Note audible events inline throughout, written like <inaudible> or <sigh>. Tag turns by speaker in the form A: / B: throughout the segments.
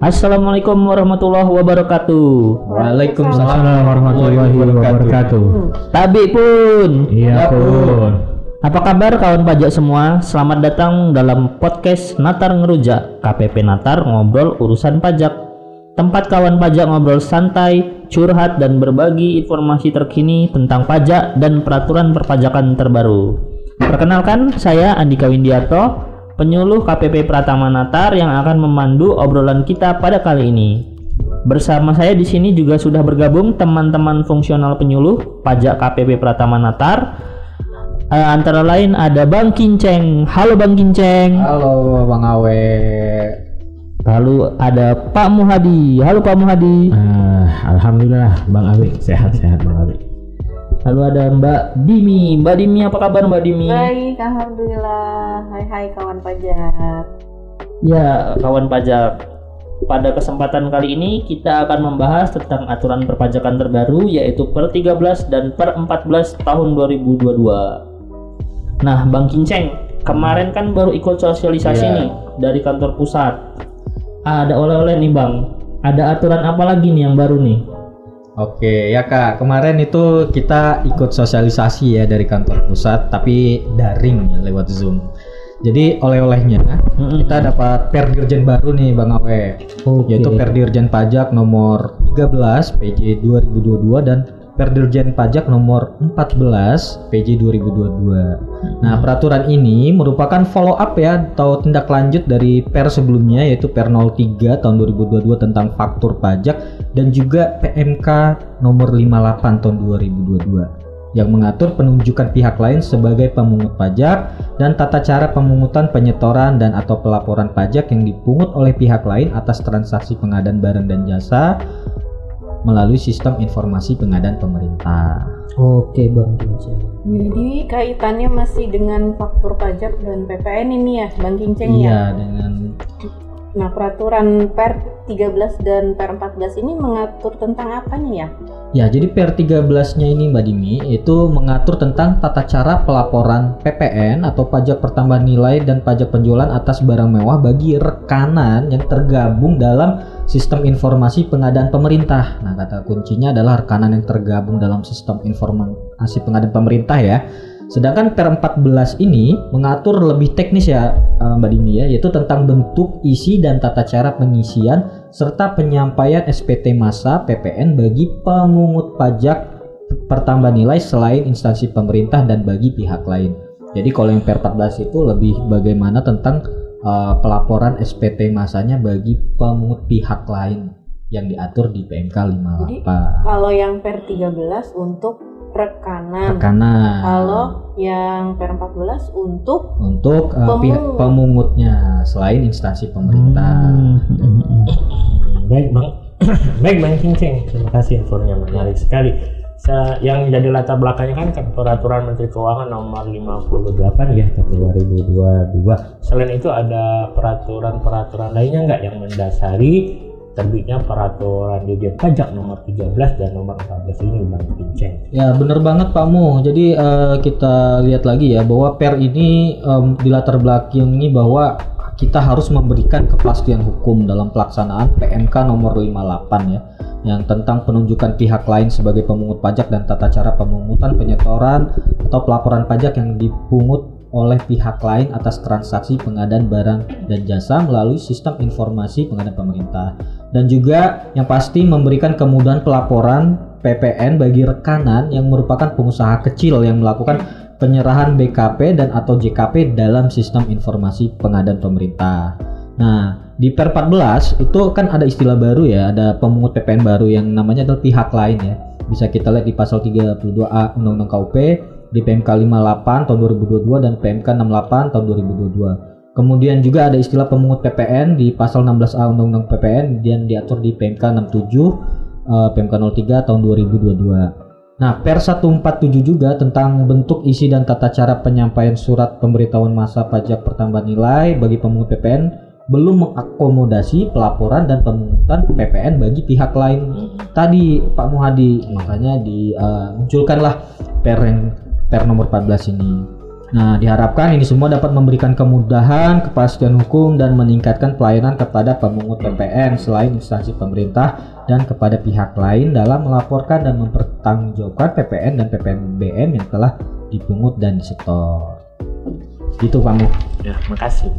A: Assalamualaikum warahmatullahi wabarakatuh.
B: Waalaikumsalam warahmatullahi wabarakatuh.
A: Tabi pun.
B: Iya pun.
A: Apa kabar kawan pajak semua? Selamat datang dalam podcast Natar Ngerujak KPP Natar ngobrol urusan pajak. Tempat kawan pajak ngobrol santai, curhat dan berbagi informasi terkini tentang pajak dan peraturan perpajakan terbaru. Perkenalkan, saya Andika Windiarto, penyuluh KPP Pratama Natar yang akan memandu obrolan kita pada kali ini. Bersama saya di sini juga sudah bergabung teman-teman fungsional penyuluh pajak KPP Pratama Natar. Eh, antara lain ada Bang Kinceng. Halo Bang Kinceng.
B: Halo Bang Awe.
A: Lalu ada Pak Muhadi. Halo Pak Muhadi.
B: Ah, Alhamdulillah Bang Awe sehat-sehat Bang Awe.
A: Lalu ada Mbak Dimi. Mbak Dimi apa kabar Mbak Dimi?
C: Baik, alhamdulillah. Hai hai kawan pajak.
A: Ya, kawan pajak. Pada kesempatan kali ini kita akan membahas tentang aturan perpajakan terbaru yaitu per 13 dan per 14 tahun 2022. Nah, Bang Kinceng, kemarin kan baru ikut sosialisasi
B: Iya.
A: nih dari kantor pusat. Ada oleh-oleh nih, Bang. Ada aturan apa lagi nih yang baru nih?
B: Oke ya kak, kemarin itu kita ikut sosialisasi ya dari kantor pusat, tapi daring ya lewat zoom. Jadi oleh-olehnya kita dapat per dirjen baru nih Bang Awe,
A: Oke.
B: yaitu per dirjen pajak nomor 13 PJ 2022 dan per dirjen pajak nomor 14 PJ 2022. Nah, peraturan ini merupakan follow up ya atau tindak lanjut dari per sebelumnya yaitu per 03 tahun 2022 tentang faktur pajak dan juga PMK nomor 58 tahun 2022 yang mengatur penunjukan pihak lain sebagai pemungut pajak dan tata cara pemungutan penyetoran dan atau pelaporan pajak yang dipungut oleh pihak lain atas transaksi pengadaan barang dan jasa melalui sistem informasi pengadaan pemerintah.
A: Oke, Bang Kinceng.
C: Jadi kaitannya masih dengan faktur pajak dan PPN ini ya, Bang Kinceng ya.
B: Iya, dengan
C: Nah, peraturan Per 13 dan Per 14 ini mengatur tentang apa nih ya?
B: Ya, jadi per 13-nya ini Mbak Dimi itu mengatur tentang tata cara pelaporan PPN atau pajak pertambahan nilai dan pajak penjualan atas barang mewah bagi rekanan yang tergabung dalam sistem informasi pengadaan pemerintah. Nah, kata kuncinya adalah rekanan yang tergabung dalam sistem informasi pengadaan pemerintah ya. Sedangkan per 14 ini mengatur lebih teknis ya eh, Mbak Dimi ya, yaitu tentang bentuk, isi dan tata cara pengisian serta penyampaian SPT masa PPN bagi pemungut pajak pertambahan nilai selain instansi pemerintah dan bagi pihak lain. Jadi kalau yang per 14 itu lebih bagaimana tentang eh, pelaporan SPT masanya bagi pemungut pihak lain yang diatur di PMK 58.
C: Kalau yang Per 13 untuk rekanan.
B: Rekanan.
C: Kalau yang Per 14 untuk
B: untuk uh, pihak
C: Pemungut.
B: pemungutnya selain instansi pemerintah.
A: Hmm.
D: Baik bang, <coughs> baik bang Cincing, terima kasih infonya menarik sekali. Sa- yang jadi latar belakangnya kan peraturan Menteri Keuangan nomor 58 ya tahun 2022. Selain itu ada peraturan-peraturan lainnya nggak yang mendasari terbitnya peraturan dirjen pajak nomor 13 dan nomor 14 ini bang Cincing.
B: Ya bener banget Pak Mu. Jadi eh, kita lihat lagi ya bahwa per ini em, di latar belakangi bahwa kita harus memberikan kepastian hukum dalam pelaksanaan PMK nomor 58 ya yang tentang penunjukan pihak lain sebagai pemungut pajak dan tata cara pemungutan penyetoran atau pelaporan pajak yang dipungut oleh pihak lain atas transaksi pengadaan barang dan jasa melalui sistem informasi pengadaan pemerintah dan juga yang pasti memberikan kemudahan pelaporan PPN bagi rekanan yang merupakan pengusaha kecil yang melakukan penyerahan BKP dan atau JKP dalam sistem informasi pengadaan pemerintah. Nah, di Per 14 itu kan ada istilah baru ya, ada pemungut PPN baru yang namanya adalah pihak lain ya. Bisa kita lihat di pasal 32A Undang-Undang KUP, di PMK 58 tahun 2022 dan PMK 68 tahun 2022. Kemudian juga ada istilah pemungut PPN di pasal 16A Undang-Undang PPN dan diatur di PMK 67 eh, PMK 03 tahun 2022. Nah, Per 147 juga tentang bentuk isi dan tata cara penyampaian surat pemberitahuan masa pajak pertambahan nilai bagi pemungut PPN belum mengakomodasi pelaporan dan pemungutan PPN bagi pihak lain tadi Pak Muhadi makanya dimunculkanlah per yang per nomor 14 ini Nah, diharapkan ini semua dapat memberikan kemudahan, kepastian hukum dan meningkatkan pelayanan kepada pemungut PPN selain instansi pemerintah dan kepada pihak lain dalam melaporkan dan mempertanggungjawabkan PPN dan PPNBM yang telah dipungut dan disetor. Gitu, Pak Mu.
D: Ya, makasih.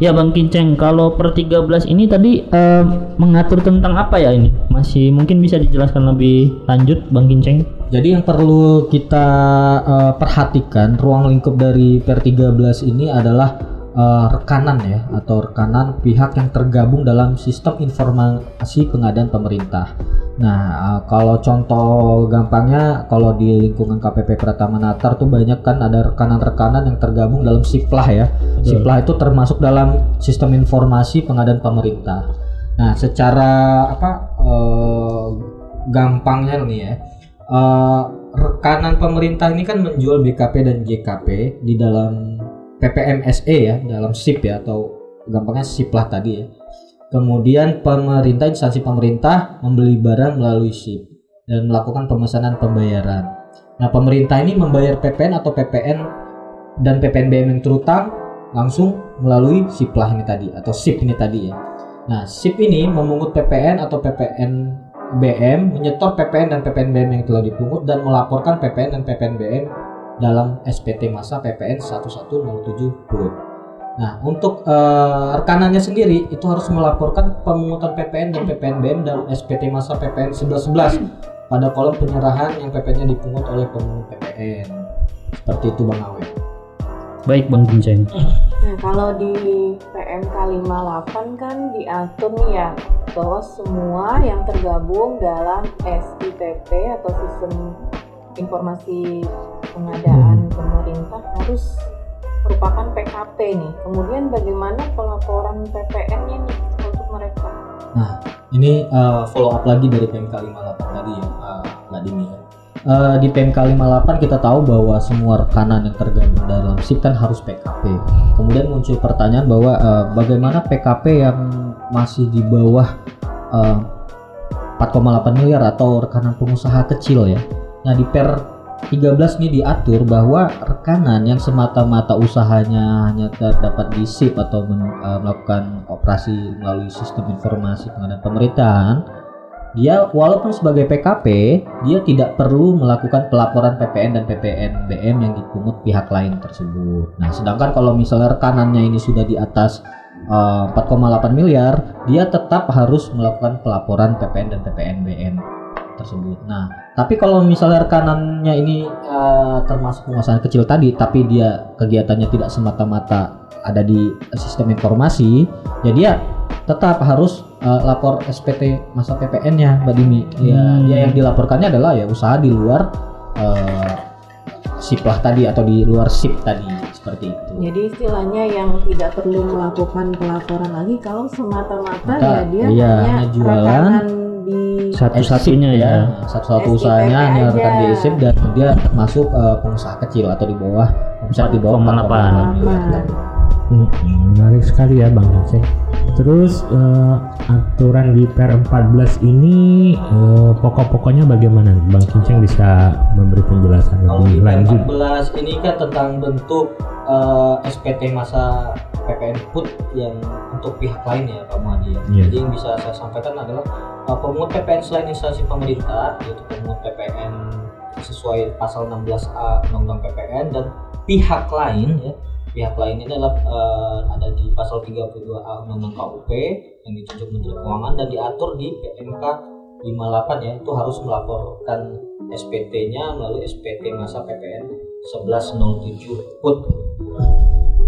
A: Ya Bang Kinceng, kalau per 13 ini tadi eh, mengatur tentang apa ya ini? Masih mungkin bisa dijelaskan lebih lanjut Bang Kinceng?
B: Jadi yang perlu kita eh, perhatikan ruang lingkup dari per 13 ini adalah eh, rekanan ya atau rekanan pihak yang tergabung dalam sistem informasi pengadaan pemerintah. Nah, eh, kalau contoh gampangnya kalau di lingkungan KPP Pratama Natar tuh banyak kan ada rekanan-rekanan yang tergabung dalam Siplah ya. Siplah itu termasuk dalam sistem informasi pengadaan pemerintah. Nah, secara apa eh, gampangnya nih ya. Eh, rekanan pemerintah ini kan menjual BKP dan JKP di dalam PPMSE ya, dalam SIP ya atau gampangnya Siplah tadi ya. Kemudian pemerintah instansi pemerintah membeli barang melalui SIP dan melakukan pemesanan pembayaran. Nah, pemerintah ini membayar PPN atau PPN dan PPNBM yang terutang langsung melalui SIPlah ini tadi atau SIP ini tadi ya. Nah, SIP ini memungut PPN atau PPN BM, menyetor PPN dan PPNBM yang telah dipungut dan melaporkan PPN dan PPNBM dalam SPT masa PPN 1107 PUT. Nah, untuk eh, rekanannya sendiri itu harus melaporkan pemungutan PPN dan PPNBM dalam SPT masa PPN 1111 pada kolom penyerahan yang PPN-nya dipungut oleh pemungut PPN. Seperti itu Bang Awe.
A: Baik Bang Kinceng.
C: Nah, kalau di PMK 58 kan diatur nih ya bahwa semua yang tergabung dalam SIPP atau sistem informasi pengadaan pemerintah harus merupakan PKP nih. Kemudian bagaimana pelaporan PPN-nya nih untuk mereka?
B: Nah, ini uh, follow up lagi dari PMK 58 tadi ya, uh, ya. Uh, di PMK 58 kita tahu bahwa semua rekanan yang tergabung dalam SIP kan harus PKP. Kemudian muncul pertanyaan bahwa uh, bagaimana PKP yang masih di bawah uh, 4,8 miliar atau rekanan pengusaha kecil ya. Nah, di per 13 ini diatur bahwa rekanan yang semata-mata usahanya hanya terdapat di SIP atau men- eh, melakukan operasi melalui sistem informasi pengadaan pemerintahan, dia walaupun sebagai PKP, dia tidak perlu melakukan pelaporan PPN dan PPNBM yang dipungut pihak lain tersebut. Nah, sedangkan kalau misalnya rekanannya ini sudah di atas eh, 4,8 miliar, dia tetap harus melakukan pelaporan PPN dan PPNBM tersebut. Nah, tapi kalau misalnya rekanannya ini eh, termasuk pengusaha kecil tadi, tapi dia kegiatannya tidak semata-mata ada di sistem informasi, ya dia tetap harus eh, lapor SPT masa PPN-nya, Mbak Dini. Ya,
A: Hmm.
B: dia yang dilaporkannya adalah ya usaha di luar eh, SIPlah tadi atau di luar SIP tadi seperti itu.
C: Jadi istilahnya yang tidak perlu melakukan pelaporan lagi kalau semata-mata ya dia
B: iya,
C: hanya
B: jualan,
C: di
A: Satu-satunya ya.
B: Satu-satu usahanya hanya rekan di SIP dan dia masuk eh, pengusaha kecil atau di bawah misalnya di bawah
A: 4,8.
B: 4,8 miliar.
D: Hmm, menarik sekali ya Bang Kinceng. Terus eh, aturan di Per 14 ini eh, pokok-pokoknya bagaimana? Bang Kinceng bisa memberi penjelasan
B: Kalau
D: lebih lanjut.
B: 14 ini kan tentang bentuk eh, SPT masa PPN PUT yang untuk pihak lain ya Pak Muhadi.
D: Iya.
B: Jadi yang bisa saya sampaikan adalah eh, pemungut PPN selain instansi pemerintah yaitu pemungut PPN sesuai pasal 16A Undang-Undang PPN dan pihak lain ya pihak lain ini adalah eh, ada di pasal 32A Undang-Undang KUP yang ditunjuk Menteri Keuangan dan diatur di PMK 58 ya itu harus melaporkan SPT-nya melalui SPT masa PPN 1107 PUT.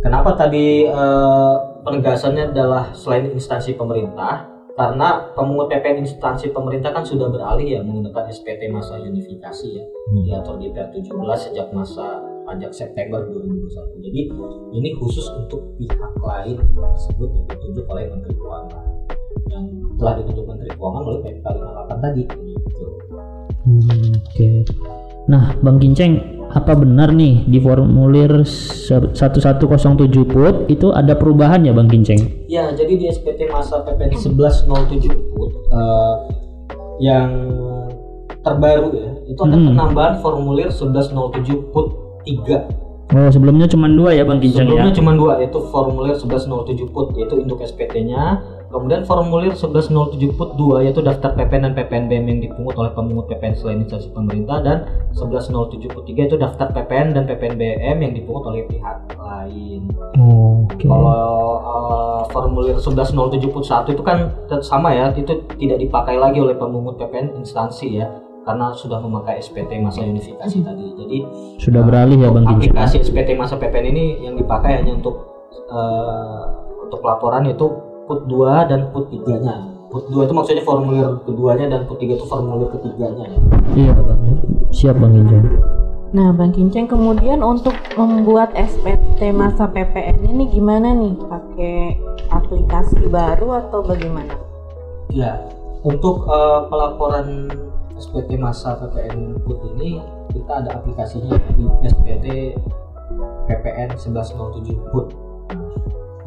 B: Kenapa tadi eh, penegasannya adalah selain instansi pemerintah? Karena pemungut PPN instansi pemerintah kan sudah beralih ya menggunakan SPT masa unifikasi ya diatur di Per 17 sejak masa pajak September 2021. Jadi ini khusus untuk pihak lain tersebut yang ditunjuk oleh Menteri Keuangan yang telah ditunjuk Menteri Keuangan oleh PMK 58 tadi gitu.
A: Hmm, Oke. Nah, Bang Kinceng, apa benar nih di formulir se- 1107 PUT itu ada perubahan ya Bang Kinceng?
B: Ya, jadi di SPT masa PPN 1107 PUT eh, yang terbaru ya, itu ada
A: Hmm.
B: penambahan formulir 1107 PUT 3
A: Oh, sebelumnya cuma dua ya Bang Kincang ya.
B: Sebelumnya cuma dua yaitu formulir 1107 put yaitu induk SPT-nya. Kemudian formulir 1107 put 2 yaitu daftar PPN dan PPNBM yang dipungut oleh pemungut PPN selain instansi pemerintah dan 1107 put 3 itu daftar PPN dan PPNBM yang dipungut oleh pihak lain.
A: Oh, oke.
B: Kalau uh, formulir 1107 put 1 itu kan sama ya, itu tidak dipakai lagi oleh pemungut PPN instansi ya karena sudah memakai SPT masa unifikasi tadi. Jadi
A: Sudah beralih ya Bang Kincang.
B: aplikasi SPT masa PPN ini yang dipakai hanya untuk eh, untuk laporan itu put 2 dan put 3-nya. Put 2 itu maksudnya formulir keduanya dan put 3 itu formulir ketiganya ya.
A: Iya Bang. Siap Bang Kincang.
C: Nah, Bang Kinceng kemudian untuk membuat SPT masa PPN ini gimana nih? Pakai aplikasi baru atau bagaimana?
B: Ya, untuk eh, pelaporan SPT masa PPN put ini kita ada aplikasinya di SPT PPN 1107 put.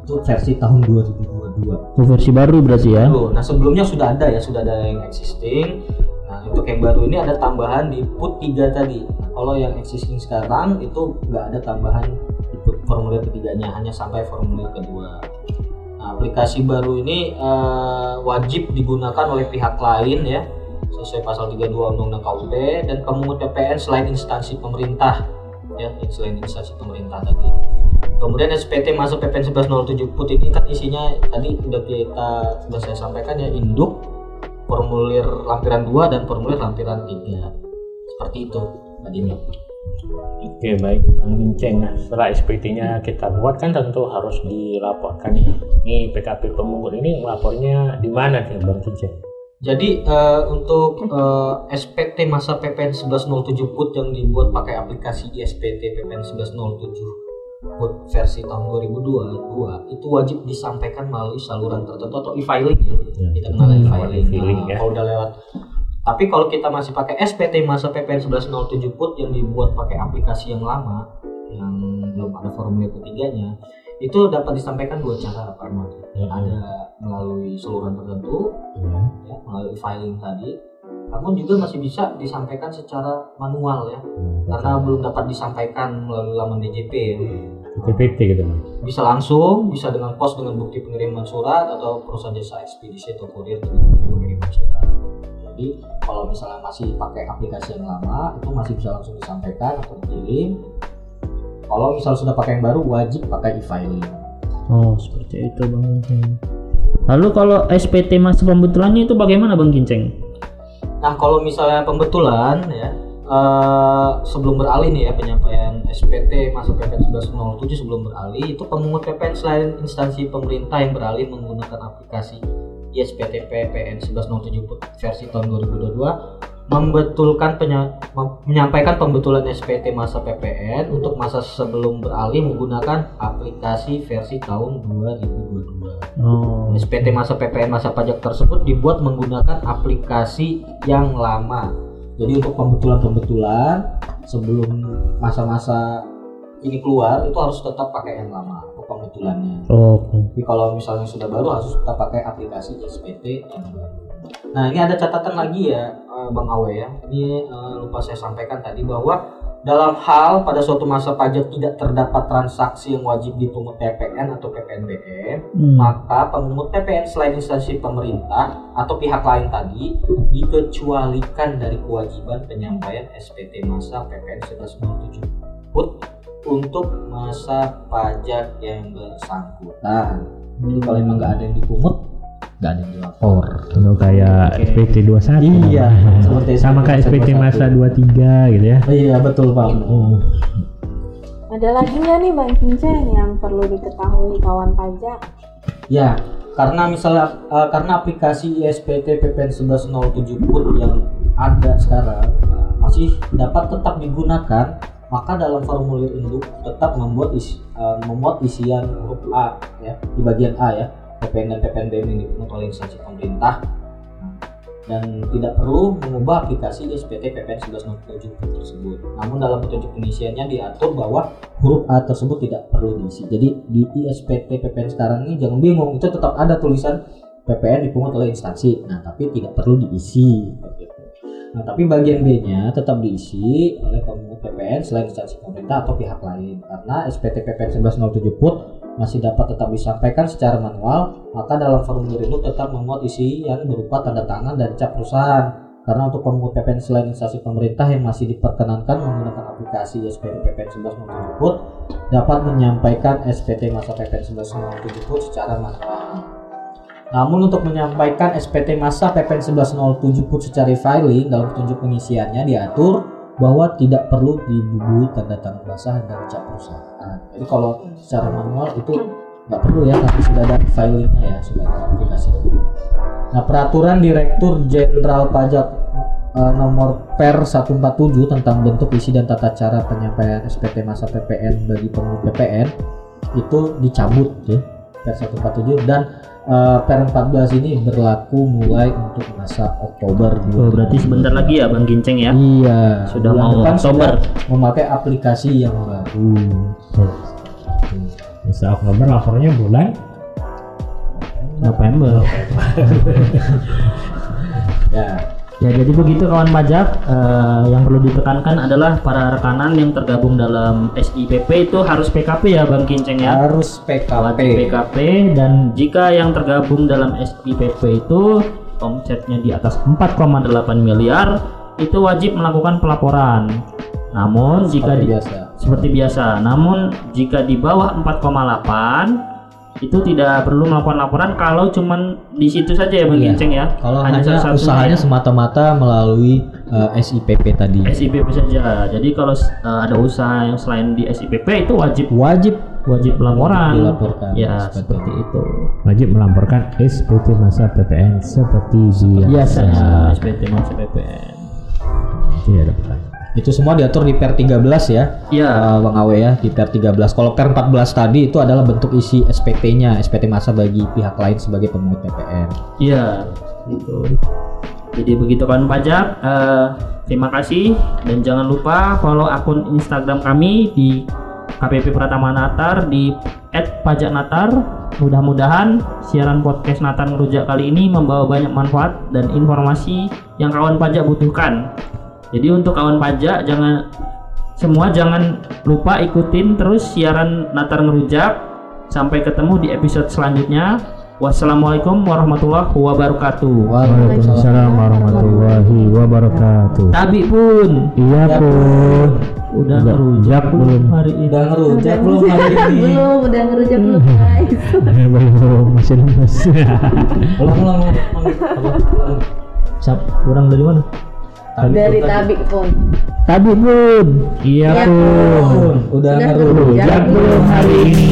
B: Itu versi tahun 2022.
A: Oh, versi baru berarti ya.
B: Nah sebelumnya sudah ada ya, sudah ada yang existing. Nah untuk yang baru ini ada tambahan di put 3 tadi. Nah, kalau yang existing sekarang itu nggak ada tambahan di put formulir ketiganya, hanya sampai formulir kedua. Nah aplikasi baru ini eh, wajib digunakan oleh pihak lain ya, sesuai pasal 32 Undang-Undang KUP dan pemungut PPN selain instansi pemerintah ya, selain instansi pemerintah tadi. Kemudian SPT masuk PPN 1107 put ini kan isinya tadi udah kita sudah saya sampaikan ya induk formulir lampiran 2 dan formulir lampiran 3 seperti itu tadinya
D: Oke baik Bang Kinceng. Nah setelah SPT-nya kita buat kan tentu harus dilaporkan ya. Ini PKP pemungut ini melapornya di mana nih Bang Kinceng?
B: Jadi eh, untuk eh, SPT masa PPN 1107 put yang dibuat pakai aplikasi SPT PPN 1107 put versi tahun 2022 itu wajib disampaikan melalui saluran tertentu atau e-filing ya,
D: Ya.
B: kita kenal
A: Hmm,
B: e-filing
D: e-filing
B: Nah,
D: ya.
B: kalau udah lewat tapi kalau kita masih pakai SPT masa PPN 1107 put yang dibuat pakai aplikasi yang lama yang belum ada formulir ketiganya itu dapat disampaikan dua cara Pak Ahmad.
D: Ya.
B: ada melalui saluran tertentu
D: Ya.
B: ya, melalui filing tadi. Namun juga masih bisa disampaikan secara manual ya. Karena belum dapat disampaikan melalui laman DJP ya.
D: PPT gitu
B: bisa langsung bisa dengan pos dengan bukti pengiriman surat atau perusahaan jasa ekspedisi atau kurir pengiriman surat. Jadi kalau misalnya masih pakai aplikasi yang lama itu masih bisa langsung disampaikan atau dikirim. Kalau misalnya sudah pakai yang baru wajib pakai e-filing
A: Oh, seperti itu Bang Kinceng. Lalu kalau SPT masa pembetulannya itu bagaimana Bang Kinceng?
B: Nah, kalau misalnya pembetulan ya eh, sebelum beralih nih ya penyampaian SPT masuk PPN 1107 sebelum beralih itu pemungut PPN selain instansi pemerintah yang beralih menggunakan aplikasi ISPT PPN 1107 versi tahun 2022 membetulkan penya- mem- menyampaikan pembetulan SPT masa PPN untuk masa sebelum beralih menggunakan aplikasi versi tahun 2022.
A: Oh,
B: SPT masa PPN masa pajak tersebut dibuat menggunakan aplikasi yang lama. Jadi untuk pembetulan-pembetulan sebelum masa-masa ini keluar itu harus tetap pakai yang lama untuk pembetulannya.
A: oke.
B: Tapi kalau misalnya sudah baru harus tetap pakai aplikasi SPT yang baru. Nah ini ada catatan lagi ya Bang Awe ya. Ini eh, lupa saya sampaikan tadi bahwa dalam hal pada suatu masa pajak tidak terdapat transaksi yang wajib dipungut PPN atau PPNBM,
A: Hmm.
B: maka pemungut PPN selain instansi pemerintah atau pihak lain tadi dikecualikan dari kewajiban penyampaian SPT masa PPN 1107 put untuk masa pajak yang bersangkutan. Jadi kalau emang nggak ada yang dipungut, yang dilapor.
D: Kalau kayak
A: Oke.
D: SPT 21
B: Iya, seperti
D: sama kayak SPT masa 23 gitu ya.
B: Iya betul pak.
C: Ada lagi nggak nih Bang Kinceng yang perlu diketahui kawan pajak?
B: Ya, karena misalnya eh, karena aplikasi ISPT PPN 1107 put yang ada sekarang eh, masih dapat tetap digunakan, maka dalam formulir induk tetap membuat isi, eh, memuat isian huruf A ya di bagian A ya PPN dan PPNBM yang dipungut oleh instansi pemerintah dan tidak perlu mengubah aplikasi ISPT PPN 1107 put tersebut. Namun dalam petunjuk pengisiannya diatur bahwa huruf A tersebut tidak perlu diisi. Jadi di ISPT PPN sekarang ini jangan bingung, itu tetap ada tulisan PPN dipungut oleh instansi. Nah, tapi tidak perlu diisi. Nah, tapi bagian B-nya tetap diisi oleh pemungut PPN selain instansi pemerintah atau pihak lain. Karena SPT PPN 1107 PUT masih dapat tetap disampaikan secara manual, maka dalam formulir itu tetap memuat isi yang berupa tanda tangan dan cap perusahaan. Karena untuk pemungut PPN selain instansi pemerintah yang masih diperkenankan menggunakan aplikasi SPT PPN 1107 PUT dapat menyampaikan SPT masa PPN 1107 PUT secara manual. Namun untuk menyampaikan SPT masa PPN 1107 put secara filing dalam petunjuk pengisiannya diatur bahwa tidak perlu dibubuhi tanda tangan basah dan cap perusahaan. Jadi kalau secara manual itu nggak perlu ya tapi sudah ada filingnya ya sudah ada aplikasi. Nah peraturan Direktur Jenderal Pajak eh, nomor Per 147 tentang bentuk isi dan tata cara penyampaian SPT masa PPN bagi pemungut PPN itu dicabut ya Per 147 dan eh, Per 14 ini berlaku mulai untuk masa Oktober
A: Oh, berarti sebentar lagi ya Bang Ginceng ya.
B: Iya,
A: Sudah
B: bulan
A: mau
B: depan
A: Oktober.
B: sudah memakai aplikasi yang baru.
D: Bisa Oktober lapornya bulan
A: November. <laughs>
B: Ya,
A: Ya jadi begitu kawan pajak Eh, yang perlu ditekankan adalah para rekanan yang tergabung dalam SIPP itu harus PKP ya Bang Ginceng ya.
B: harus PKP.
A: Wajib PKP dan jika yang tergabung dalam SIPP itu omsetnya di atas 4,8 miliar itu wajib melakukan pelaporan. Namun jika
B: Seperti
A: di,
B: biasa.
A: seperti biasa, namun jika di bawah 4,8 itu tidak perlu melakukan laporan kalau cuman di situ saja ya Bang
B: Iya.
A: Ginceng ya.
B: Kalau hanya,
A: satunya
B: usahanya
A: ya.
B: semata-mata melalui eh, SIPP tadi.
A: SIPP saja. Jadi kalau eh, ada usaha yang selain di SIPP itu wajib
B: Wajib
A: wajib laporan.
B: dilaporkan.
A: Ya,
B: Seperti
A: seperti itu.
D: wajib melaporkan SPT masa PPN seperti biasa.
A: Biasa SPT masa PPN.
D: Tidak ada pertanyaan.
B: Itu semua diatur di Per 13 ya.
A: Iya.
B: eh, Bang Awe ya di Per 13. Kalau Per 14 tadi itu adalah bentuk isi SPT-nya, SPT masa bagi pihak lain sebagai pemungut PPN.
A: Iya, gitu. Jadi begitu kan pajak. eh, terima kasih dan jangan lupa follow akun Instagram kami di KPP Pratama Natar di @pajaknatar. Mudah-mudahan siaran podcast Natar Ngerujak kali ini membawa banyak manfaat dan informasi yang kawan pajak butuhkan. Jadi untuk kawan pajak jangan semua jangan lupa ikutin terus siaran Natar Ngerujak. Sampai ketemu di episode selanjutnya. Wassalamualaikum warahmatullahi wabarakatuh.
D: Waalaikumsalam warahmatullahi wabarakatuh.
A: Tabi pun
D: Iya pun.
A: udah
D: Udah
A: ngerujak belum hari ini.
B: Udah ngerujak belum hari ini?
C: belum udah ngerujak belum guys <laughs>
D: Belum masih lemes.
B: Ulang ulang ulang. <laughs>
A: Sap, kurang dari mana?
C: Dari tabik pun
A: Tabi pun.
D: Iya
C: Iya
D: pun.
B: Udah
C: Udah ngerujak
A: belum hari ini?